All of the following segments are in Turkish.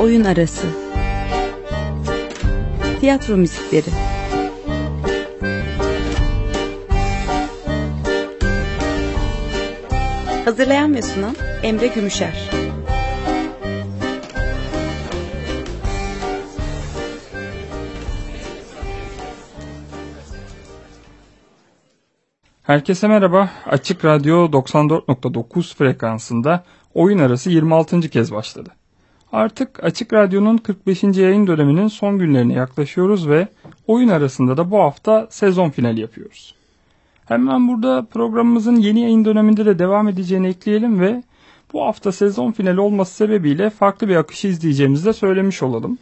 Oyun Arası Tiyatro Müzikleri Hazırlayan ve sunan Emre Gümüşer Herkese merhaba. Açık Radyo 94.9 frekansında oyun arası 26. kez başladı. Artık Açık Radyo'nun 45. yayın döneminin son günlerine yaklaşıyoruz ve oyun arasında da bu hafta sezon finali yapıyoruz. Hemen burada programımızın yeni yayın döneminde de devam edeceğini ekleyelim ve bu hafta sezon finali olması sebebiyle farklı bir akışı izleyeceğimizi de söylemiş olalım.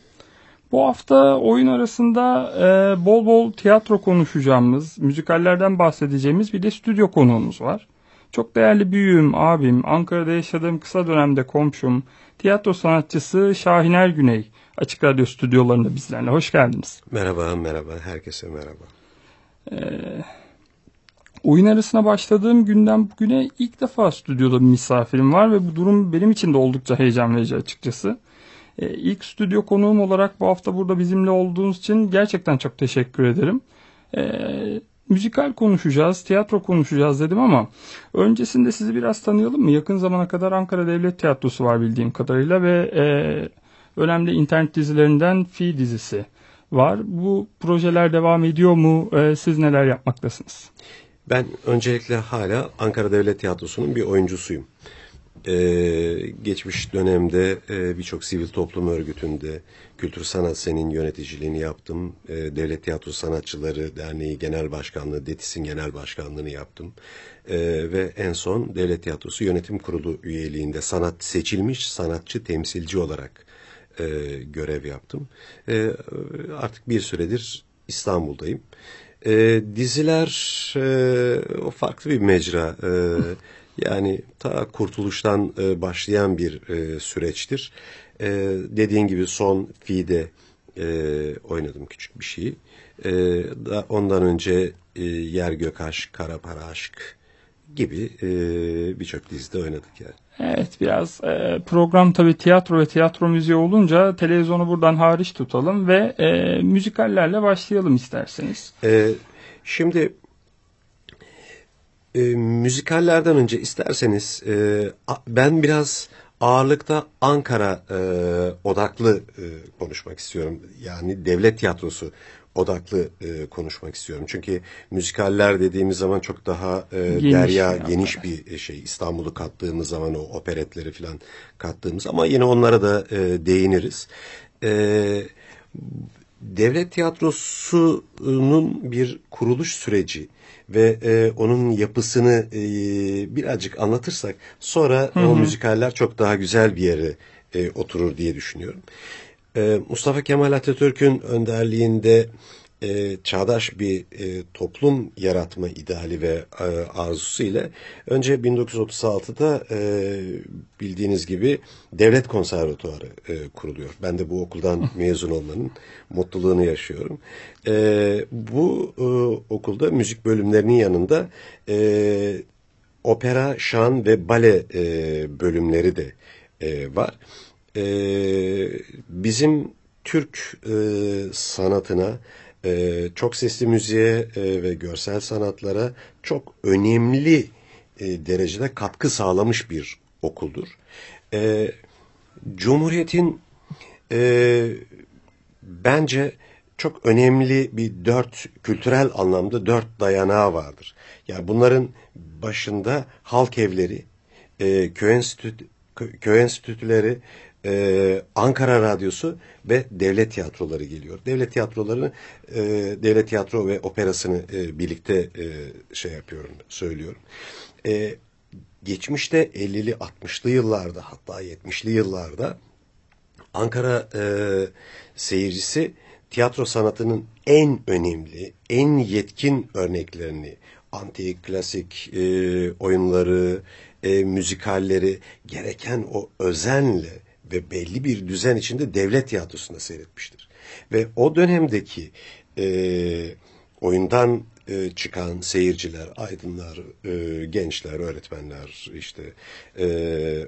Bu hafta oyun arasında e, bol bol tiyatro konuşacağımız, müzikallerden bahsedeceğimiz bir de stüdyo konuğumuz var. Çok değerli büyüğüm, abim, Ankara'da yaşadığım kısa dönemde komşum, tiyatro sanatçısı Şahiner Güney Açık Radyo stüdyolarında bizlerle. Hoş geldiniz. Merhaba, merhaba. Herkese merhaba. Ee, oyun arasına başladığım günden bugüne ilk defa stüdyoda bir misafirim var ve bu durum benim için de oldukça heyecan verici açıkçası. Ee, ilk stüdyo konuğum olarak bu hafta burada bizimle olduğunuz için gerçekten çok teşekkür ederim. Ee, müzikal konuşacağız, tiyatro konuşacağız dedim ama öncesinde sizi biraz tanıyalım mı? Yakın zamana kadar Ankara Devlet Tiyatrosu var bildiğim kadarıyla ve e, önemli internet dizilerinden Fi dizisi var. Bu projeler devam ediyor mu? E, siz neler yapmaktasınız? Ben öncelikle hala Ankara Devlet Tiyatrosu'nun bir oyuncusuyum. Ee, geçmiş dönemde e, birçok sivil toplum örgütünde Kültür Sanat Sen'in yöneticiliğini yaptım. E, Devlet Tiyatro Sanatçıları Derneği Genel Başkanlığı, DETİS'in Genel Başkanlığını yaptım. E, ve en son Devlet Tiyatrosu Yönetim Kurulu üyeliğinde sanat seçilmiş sanatçı temsilci olarak e, görev yaptım. Artık bir süredir İstanbul'dayım. E, diziler e, farklı bir mecra. E, yani ta kurtuluştan e, başlayan bir e, süreçtir. E, dediğin gibi son Fi'de e, oynadım küçük bir şeyi. E, da ondan önce e, Yer Gök Aşk, Kara Para Aşk gibi e, birçok dizide oynadık yani. Evet biraz e, program tabi tiyatro ve tiyatro müziği olunca televizyonu buradan hariç tutalım ve e, müzikallerle başlayalım isterseniz. E, şimdi e, müzikallerden önce isterseniz e, ben biraz ağırlıkta Ankara e, odaklı e, konuşmak istiyorum. Yani devlet tiyatrosu odaklı e, konuşmak istiyorum. Çünkü müzikaller dediğimiz zaman çok daha e, geniş derya yani. geniş bir şey. İstanbul'u kattığımız zaman o operetleri falan kattığımız ama yine onlara da e, değiniriz. E, devlet tiyatrosunun bir kuruluş süreci ve e, onun yapısını e, birazcık anlatırsak sonra hı hı. o müzikaller çok daha güzel bir yere e, oturur diye düşünüyorum. E, Mustafa Kemal Atatürk'ün önderliğinde e, çağdaş bir e, toplum yaratma ideali ve e, arzusu ile önce 1936'da e, bildiğiniz gibi devlet konservatuarı e, kuruluyor. Ben de bu okuldan mezun olmanın mutluluğunu yaşıyorum. E, bu e, okulda müzik bölümlerinin yanında e, opera, şan ve bale e, bölümleri de e, var. E, bizim Türk e, sanatına e, çok sesli müziğe e, ve görsel sanatlara çok önemli e, derecede katkı sağlamış bir okuldur. E, Cumhuriyet'in e, bence çok önemli bir dört kültürel anlamda dört dayanağı vardır. Yani bunların başında halk evleri, e, köy, enstitü, köy enstitüleri, e, Ankara Radyosu ve devlet tiyatroları geliyor. Devlet tiyatrolarını, e, devlet tiyatro ve operasını e, birlikte e, şey yapıyorum, söylüyorum. E, geçmişte 50'li 60'lı yıllarda hatta 70'li yıllarda Ankara e, seyircisi tiyatro sanatının en önemli, en yetkin örneklerini, antik, klasik e, oyunları, e, müzikalleri gereken o özenle ve belli bir düzen içinde devlet tiyatrosunda seyretmiştir. Ve o dönemdeki e, oyundan e, çıkan seyirciler, aydınlar, e, gençler, öğretmenler, işte e,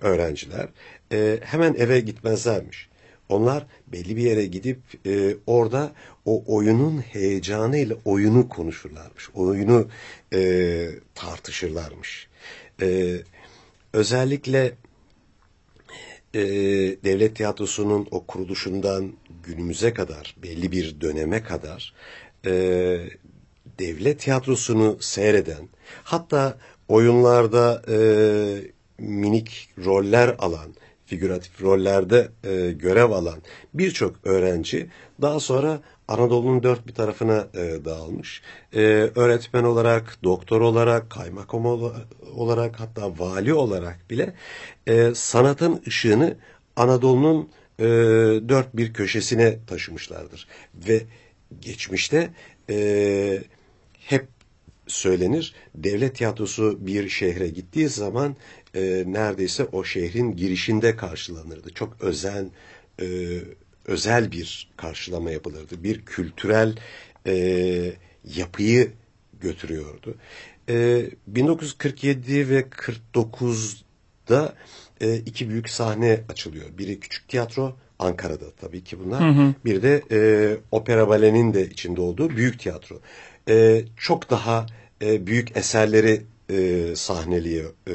öğrenciler e, hemen eve gitmezlermiş. Onlar belli bir yere gidip e, orada o oyunun heyecanıyla oyunu konuşurlarmış. Oyunu e, tartışırlarmış. E, özellikle e, devlet tiyatrosunun o kuruluşundan günümüze kadar belli bir döneme kadar e, devlet tiyatrosunu seyreden hatta oyunlarda e, minik roller alan figüratif rollerde e, görev alan birçok öğrenci daha sonra Anadolu'nun dört bir tarafına e, dağılmış. E, öğretmen olarak, doktor olarak, kaymakam olarak hatta vali olarak bile e, sanatın ışığını Anadolu'nun e, dört bir köşesine taşımışlardır. Ve geçmişte e, hep söylenir devlet tiyatrosu bir şehre gittiği zaman e, neredeyse o şehrin girişinde karşılanırdı. Çok özel e, özel bir karşılama yapılırdı. Bir kültürel e, yapıyı götürüyordu. E, 1947 ve 49'da e, iki büyük sahne açılıyor. Biri küçük tiyatro, Ankara'da tabii ki bunlar. Hı hı. Bir de e, opera balenin de içinde olduğu büyük tiyatro. E, çok daha e, büyük eserleri e, sahneliye, e,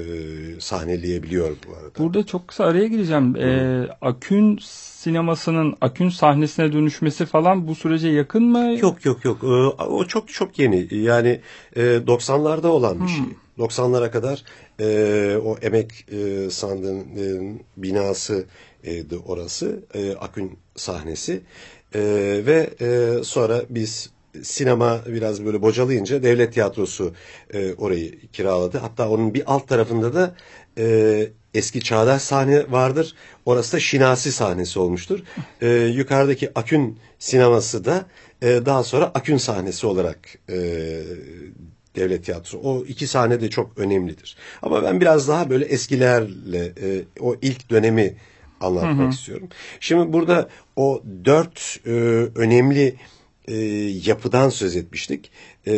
sahneleyebiliyor bu arada. Burada çok kısa araya gireceğim. E, Akün sinemasının Akün sahnesine dönüşmesi falan bu sürece yakın mı? Yok yok yok. E, o çok çok yeni. Yani e, 90'larda olan bir hmm. şey. 90'lara kadar e, o emek e, sandığın e, binası e, orası. E, Akün sahnesi. E, ve e, sonra biz sinema biraz böyle bocalayınca devlet tiyatrosu e, orayı kiraladı. Hatta onun bir alt tarafında da e, eski çağdaş sahne vardır. Orası da Şinasi sahnesi olmuştur. E, yukarıdaki Akün sineması da e, daha sonra Akün sahnesi olarak e, devlet tiyatrosu. O iki sahne de çok önemlidir. Ama ben biraz daha böyle eskilerle e, o ilk dönemi anlatmak hı hı. istiyorum. Şimdi burada o dört e, önemli e, yapıdan söz etmiştik. E,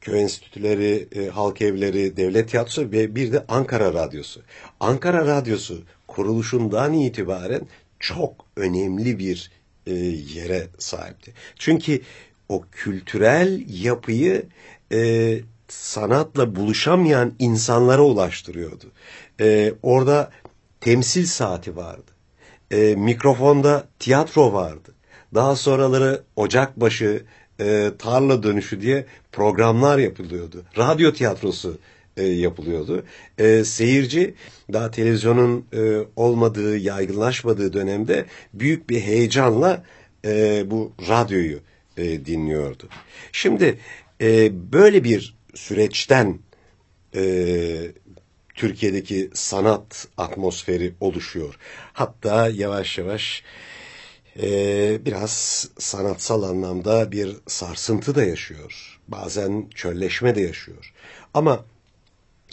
köy enstitüleri, e, halk evleri, devlet tiyatrosu ve bir de Ankara Radyosu. Ankara Radyosu kuruluşundan itibaren çok önemli bir e, yere sahipti. Çünkü o kültürel yapıyı e, sanatla buluşamayan insanlara ulaştırıyordu. E, orada temsil saati vardı. E, mikrofonda tiyatro vardı. Daha sonraları Ocakbaşı, e, tarla dönüşü diye programlar yapılıyordu. Radyo tiyatrosu e, yapılıyordu. E, seyirci daha televizyonun e, olmadığı, yaygınlaşmadığı dönemde büyük bir heyecanla e, bu radyoyu e, dinliyordu. Şimdi e, böyle bir süreçten e, Türkiye'deki sanat atmosferi oluşuyor. Hatta yavaş yavaş e, biraz sanatsal anlamda bir sarsıntı da yaşıyor. Bazen çölleşme de yaşıyor. Ama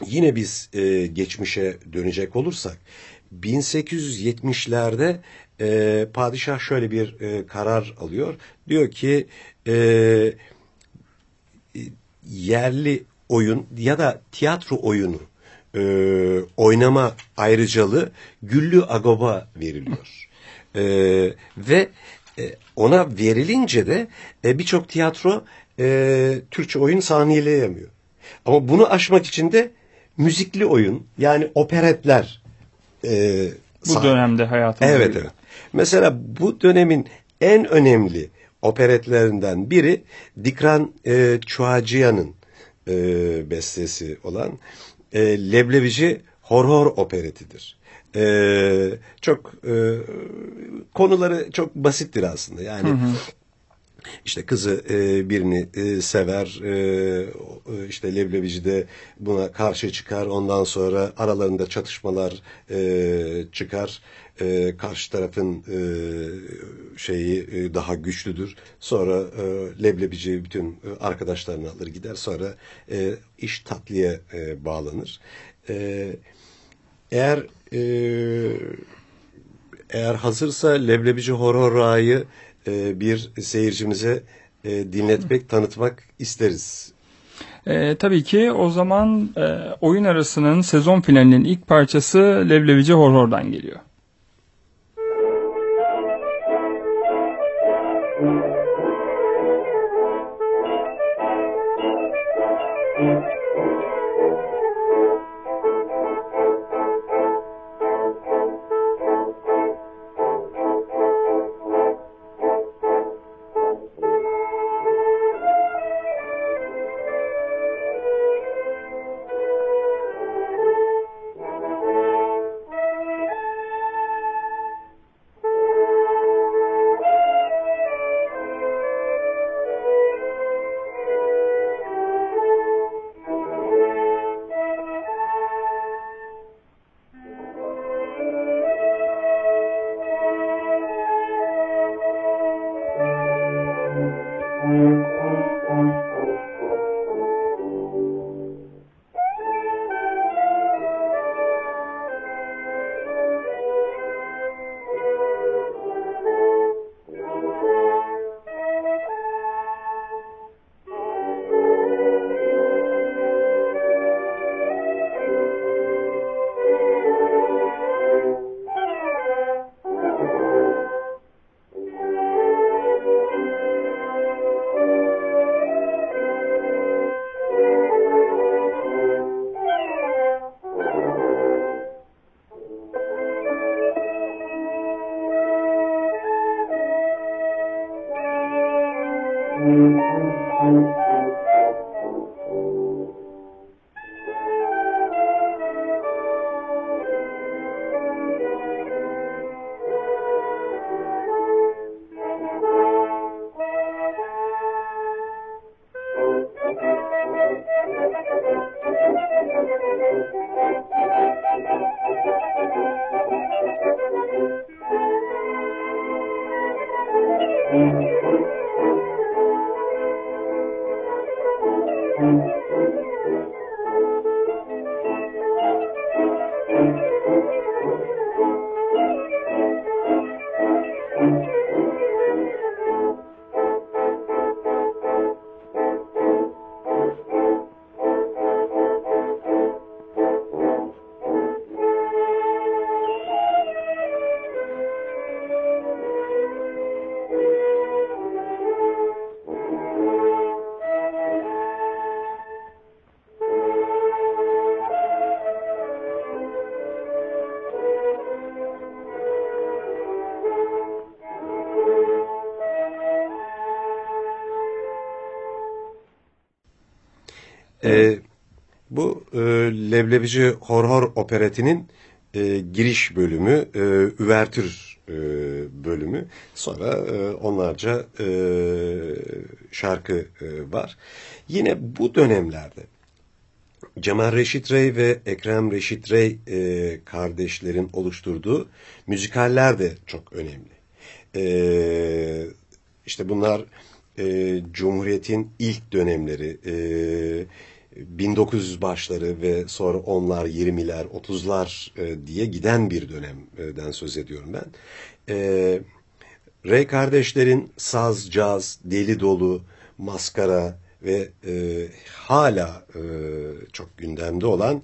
yine biz e, geçmişe dönecek olursak 1870'lerde e, padişah şöyle bir e, karar alıyor. Diyor ki e, yerli oyun ya da tiyatro oyunu e, oynama ayrıcalığı Güllü Agob'a veriliyor. E, ve e, ona verilince de e, birçok tiyatro e, Türkçe oyun sahneleyemiyor. Ama bunu aşmak için de müzikli oyun yani operetler e, bu dönemde hayatımızda. Evet evet. Mesela bu dönemin en önemli operetlerinden biri Dikran e, Çuacıyan'ın e, bestesi olan e, Leblebici Horhor operetidir. Ee, çok e, konuları çok basittir aslında. Yani hı hı. işte kızı e, birini e, sever, e, işte leblebici de buna karşı çıkar. Ondan sonra aralarında çatışmalar e, çıkar. E, karşı tarafın e, şeyi e, daha güçlüdür. Sonra e, leblebici bütün arkadaşlarını alır gider. Sonra e, iş tatlıya e, bağlanır. E, eğer e, eğer hazırsa Leblebici Horror Ra'yı e, bir seyircimize e, dinletmek, tanıtmak isteriz. E, tabii ki o zaman e, oyun arasının sezon finalinin ilk parçası Leblebici Horror'dan geliyor. E, bu e, Leblebici Horhor Opereti'nin e, giriş bölümü, e, üvertür e, bölümü. Sonra e, onlarca e, şarkı e, var. Yine bu dönemlerde Cemal Reşit Rey ve Ekrem Reşit Rey e, kardeşlerin oluşturduğu müzikaller de çok önemli. E, işte bunlar e, Cumhuriyet'in ilk dönemleri, e, 1900 başları ve sonra onlar 20'ler, 30'lar e, diye giden bir dönemden söz ediyorum ben. E, Ray kardeşlerin saz, caz, deli dolu, maskara ve e, hala e, çok gündemde olan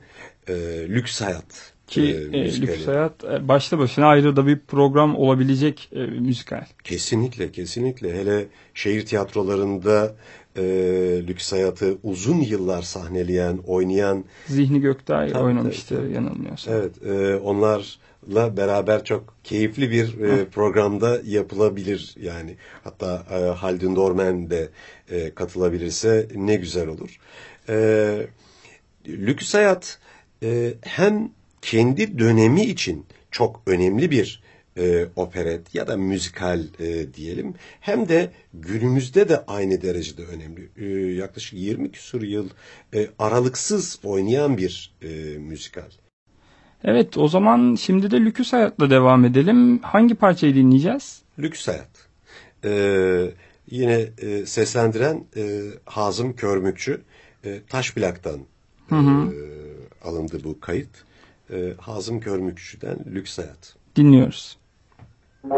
e, lüks hayat Ki e, e, müzikali. Lüks Hayat e, başlı başına ayrı da bir program olabilecek e, müzikal. Kesinlikle, kesinlikle. Hele şehir tiyatrolarında e, lüks hayatı uzun yıllar sahneleyen, oynayan, Zihni Göktay Tabii, oynamıştı tabii. yanılmıyorsam. evet, e, onlarla beraber çok keyifli bir e, programda yapılabilir yani. Hatta e, Haldun Dorman de e, katılabilirse ne güzel olur. E, lüks hayat e, hem kendi dönemi için çok önemli bir e, operet ya da müzikal e, diyelim hem de günümüzde de aynı derecede önemli. E, yaklaşık 20 küsur yıl e, aralıksız oynayan bir e, müzikal. Evet o zaman şimdi de Lüküs Hayat'la devam edelim. Hangi parçayı dinleyeceğiz? Lüks hayat. E, yine e, seslendiren e, Hazım Körmükçü e, Taşplak'tan e, alındı bu kayıt. E, Hazım Körmükçü'den Lüks hayat. Dinliyoruz. Şişli'de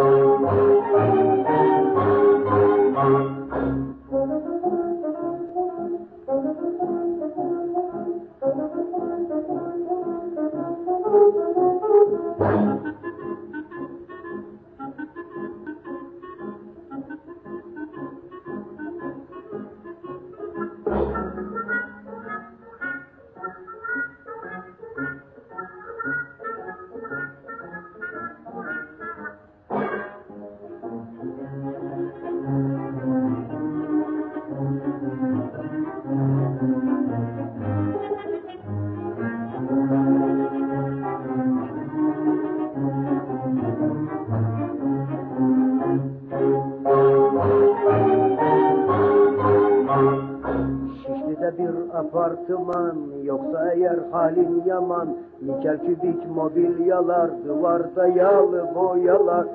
apartman yoksa eğer halin yaman Nikel kübik mobilyalar duvarda yağlı boyalar.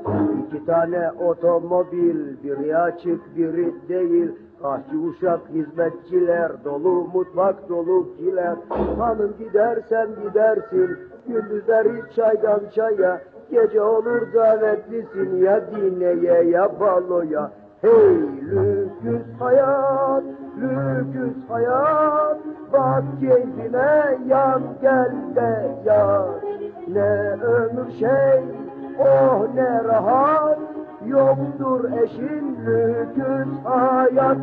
İki tane otomobil biri açık biri değil. Aşçı uşak hizmetçiler dolu mutfak dolu kiler. Hanım gidersen gidersin gündüzleri çaydan çaya. Gece olur davetlisin ya dineye ya baloya Hey lüküs hayat, lüküs hayat. Bak keyfine yan gel de yar. Ne ömür şey, oh ne rahat. Yoktur eşin lüküs hayat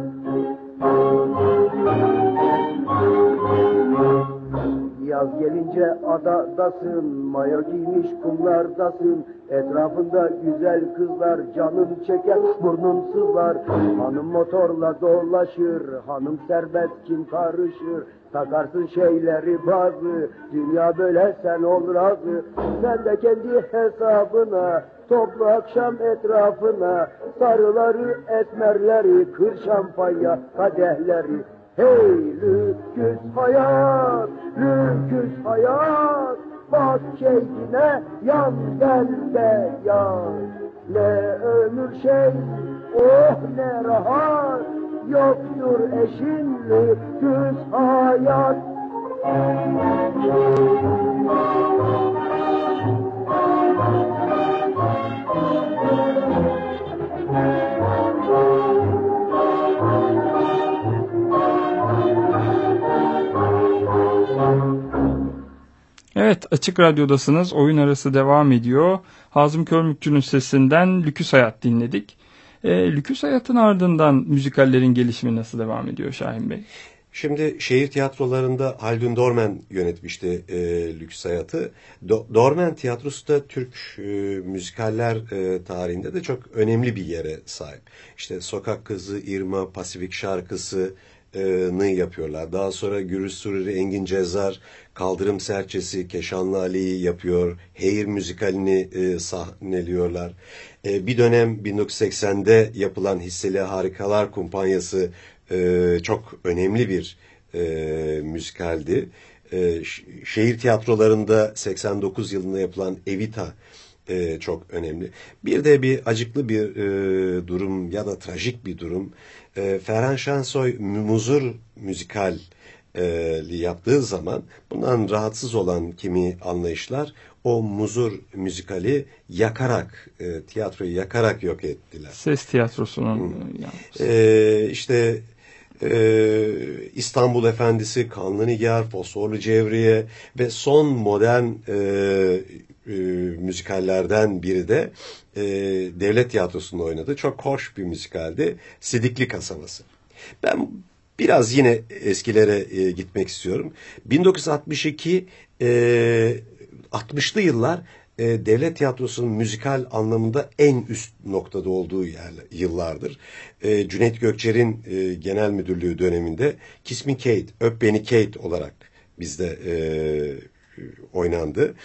Gelince adadasın, mayo giymiş kumlardasın. Etrafında güzel kızlar, canın çeker, burnun sızlar. Hanım motorla dolaşır, hanım serbest kim karışır. Takarsın şeyleri bazı, dünya böyle sen ol razı. Sen de kendi hesabına, toplu akşam etrafına. Sarıları, esmerleri, kır şampanya kadehleri. Hey lüküs hayat, lüküs hayat, bak keyfine yan gel de yan. Ne ömür şey, oh ne rahat, yoktur eşinli düz hayat. Evet Açık Radyo'dasınız. Oyun arası devam ediyor. Hazım Körmükçü'nün sesinden Lüküs Hayat dinledik. E, Lüküs Hayat'ın ardından müzikallerin gelişimi nasıl devam ediyor Şahin Bey? Şimdi şehir tiyatrolarında Haldun Dorman yönetmişti e, Lüks Hayat'ı. Do, Dorman tiyatrosu da Türk e, müzikaller e, tarihinde de çok önemli bir yere sahip. İşte Sokak Kızı, İrma, Pasifik Şarkısı, nı yapıyorlar. Daha sonra Gürüz Sururi, Engin Cezar, Kaldırım Serçesi, Keşanlı Ali'yi yapıyor. Heyir müzikalini e, sahneliyorlar. E, bir dönem 1980'de yapılan Hisseli Harikalar Kumpanyası e, çok önemli bir e, müzikaldi. E, şehir tiyatrolarında 89 yılında yapılan Evita e, çok önemli. Bir de bir acıklı bir e, durum ya da trajik bir durum. E, Ferhan Şensoy muzur müzikal e, yaptığı zaman bundan rahatsız olan kimi anlayışlar o muzur müzikali yakarak, e, tiyatroyu yakarak yok ettiler. Ses tiyatrosunun hmm. e, işte e, İstanbul Efendisi, Kanlı Nigar, Fosforlu Cevriye ve son modern e, e, müzikallerden biri de e, devlet tiyatrosunda oynadı. Çok hoş bir müzikaldi. Sidikli Kasabası. Ben biraz yine eskilere e, gitmek istiyorum. 1962 e, 60'lı yıllar e, devlet tiyatrosunun müzikal anlamında en üst noktada olduğu yer, yıllardır. E, Cüneyt Gökçer'in e, genel müdürlüğü döneminde Kiss Me Kate, Öp Beni Kate olarak bizde e, oynandı.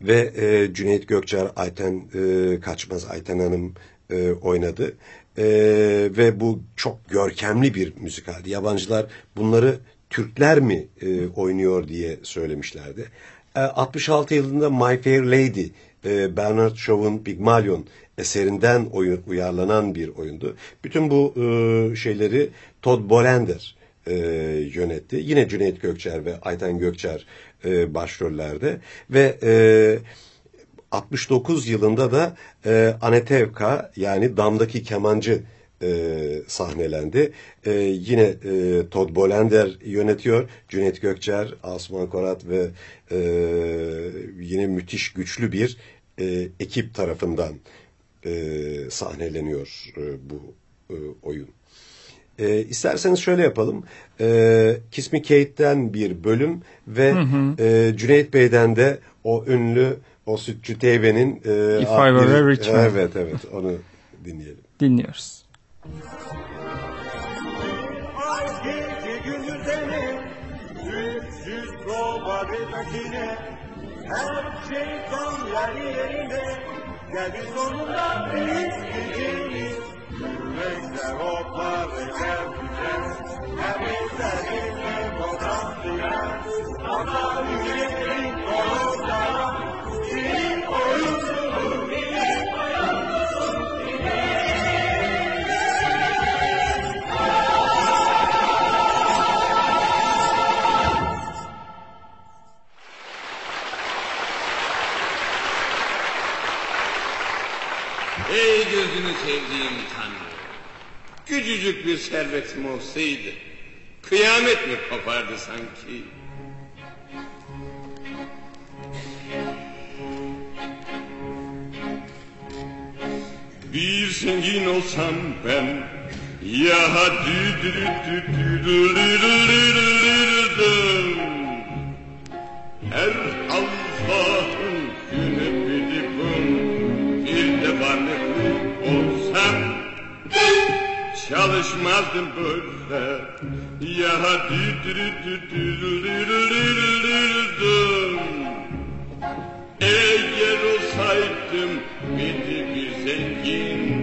Ve e, Cüneyt Gökçer, Ayten e, Kaçmaz, Ayten Hanım e, oynadı. E, ve bu çok görkemli bir müzikaldi. Yabancılar bunları Türkler mi e, oynuyor diye söylemişlerdi. 66 e, yılında My Fair Lady, e, Bernard Shaw'un Pygmalion eserinden oyun, uyarlanan bir oyundu. Bütün bu e, şeyleri Todd Bolender yönetti. Yine Cüneyt Gökçer ve Ayten Gökçer başrollerde ve 69 yılında da Anetevka yani Damdaki Kemancı e, sahnelendi. E, yine e, Todd Bolender yönetiyor. Cüneyt Gökçer, Asuman Korat ve e, yine müthiş güçlü bir e, ekip tarafından e, sahneleniyor e, bu e, oyun. E, isterseniz şöyle yapalım. E, Kiss Me Kate'den bir bölüm ve hı hı. E, Cüneyt Bey'den de o ünlü o Sütçü Teybe'nin e, If I Were a Rich Man. Evet evet onu dinleyelim. Dinliyoruz. Gece Sütsüz Her şey tam yerli yerinde Geldi sonunda biz gecemiz Thank you. Servetim olsaydı, kıyamet mi kopardı sanki? Bir zengin olsam ben, ya dü çalışmazdım böyle ya eğer olsaydım beni bir zengin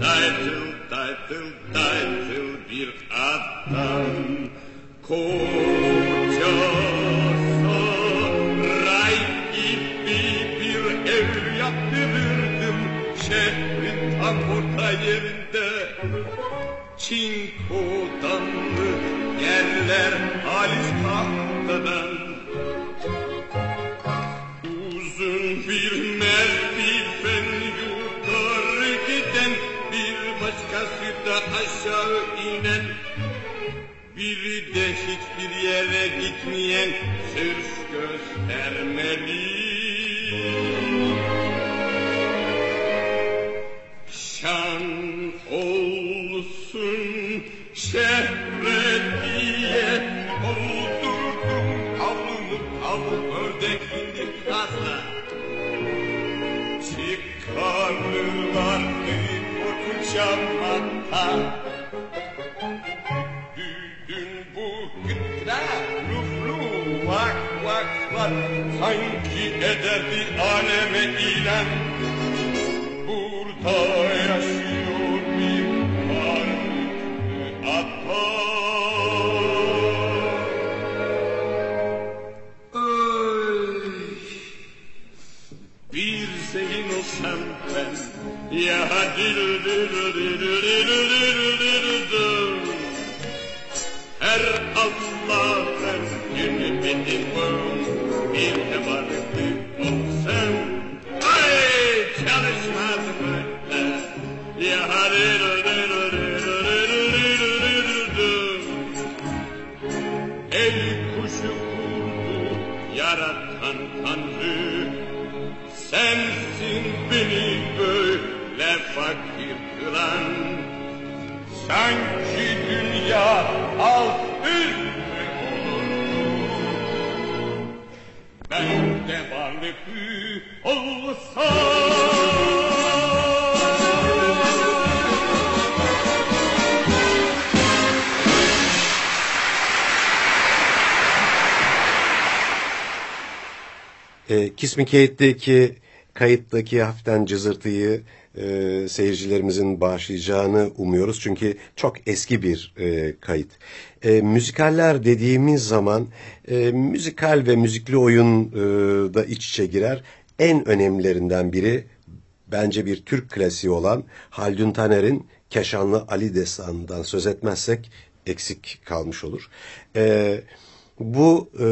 title title title bir adam koca aşağı inen Biri de hiçbir yere gitmeyen sırf göstermeli Sanki ederdi aleme ilan Burada yaşıyor bir varlıklı ata bir zeyn olsam ben Ya dil dil dil dil dil dil dil Her Allah'ın günü benim bir de varlıklı olsam Ay E, Me Kate'deki kayıttaki hafiften cızırtıyı e, seyircilerimizin bağışlayacağını umuyoruz. Çünkü çok eski bir e, kayıt. E, müzikaller dediğimiz zaman e, müzikal ve müzikli oyun e, da iç içe girer. En önemlilerinden biri bence bir Türk klasiği olan Haldun Taner'in Keşanlı Ali Destanı'ndan söz etmezsek eksik kalmış olur. E, bu e,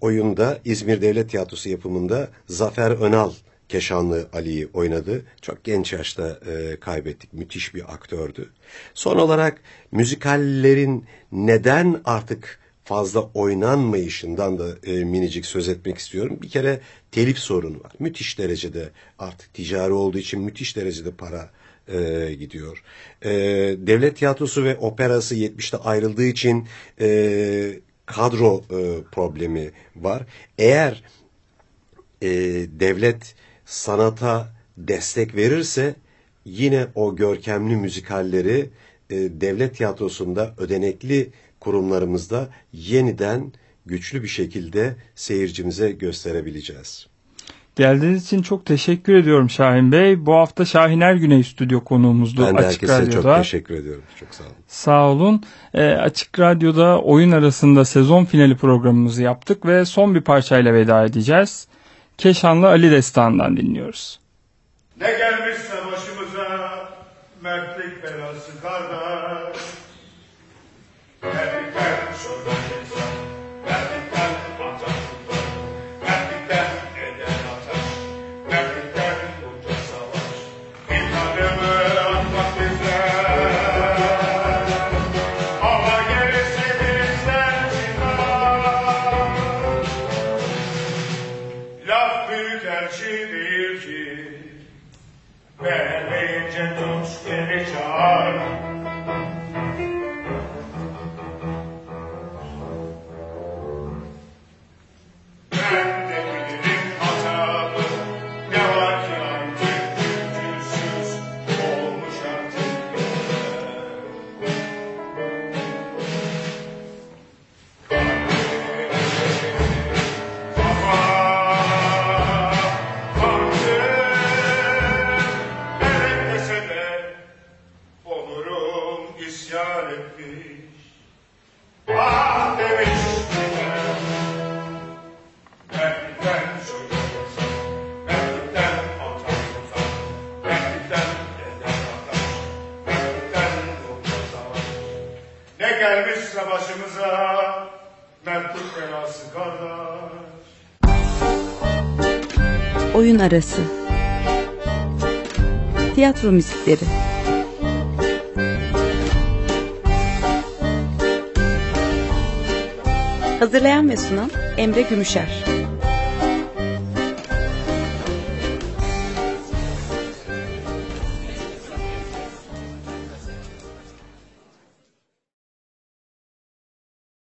oyunda İzmir Devlet Tiyatrosu yapımında Zafer Önal Keşanlı Ali'yi oynadı. Çok genç yaşta e, kaybettik. Müthiş bir aktördü. Son olarak müzikallerin neden artık fazla oynanmayışından da e, minicik söz etmek istiyorum. Bir kere telif sorunu var. Müthiş derecede artık ticari olduğu için müthiş derecede para e, gidiyor. E, devlet tiyatrosu ve operası 70'te ayrıldığı için e, kadro e, problemi var. Eğer e, devlet sanata destek verirse yine o görkemli müzikalleri e, devlet tiyatrosunda ödenekli kurumlarımızda yeniden güçlü bir şekilde seyircimize gösterebileceğiz. Geldiğiniz için çok teşekkür ediyorum Şahin Bey. Bu hafta Şahin Ergüney stüdyo konuğumuzdu Ben de Açık herkese Radyo'da. çok teşekkür ediyorum. Çok sağ olun. Sağ olun. E, Açık Radyo'da oyun arasında sezon finali programımızı yaptık ve son bir parçayla veda edeceğiz. Keşanlı Ali Destan'dan dinliyoruz. Ne gelmişse arası. Tiyatro müzikleri. Hazırlayan ve sunan Emre Gümüşer.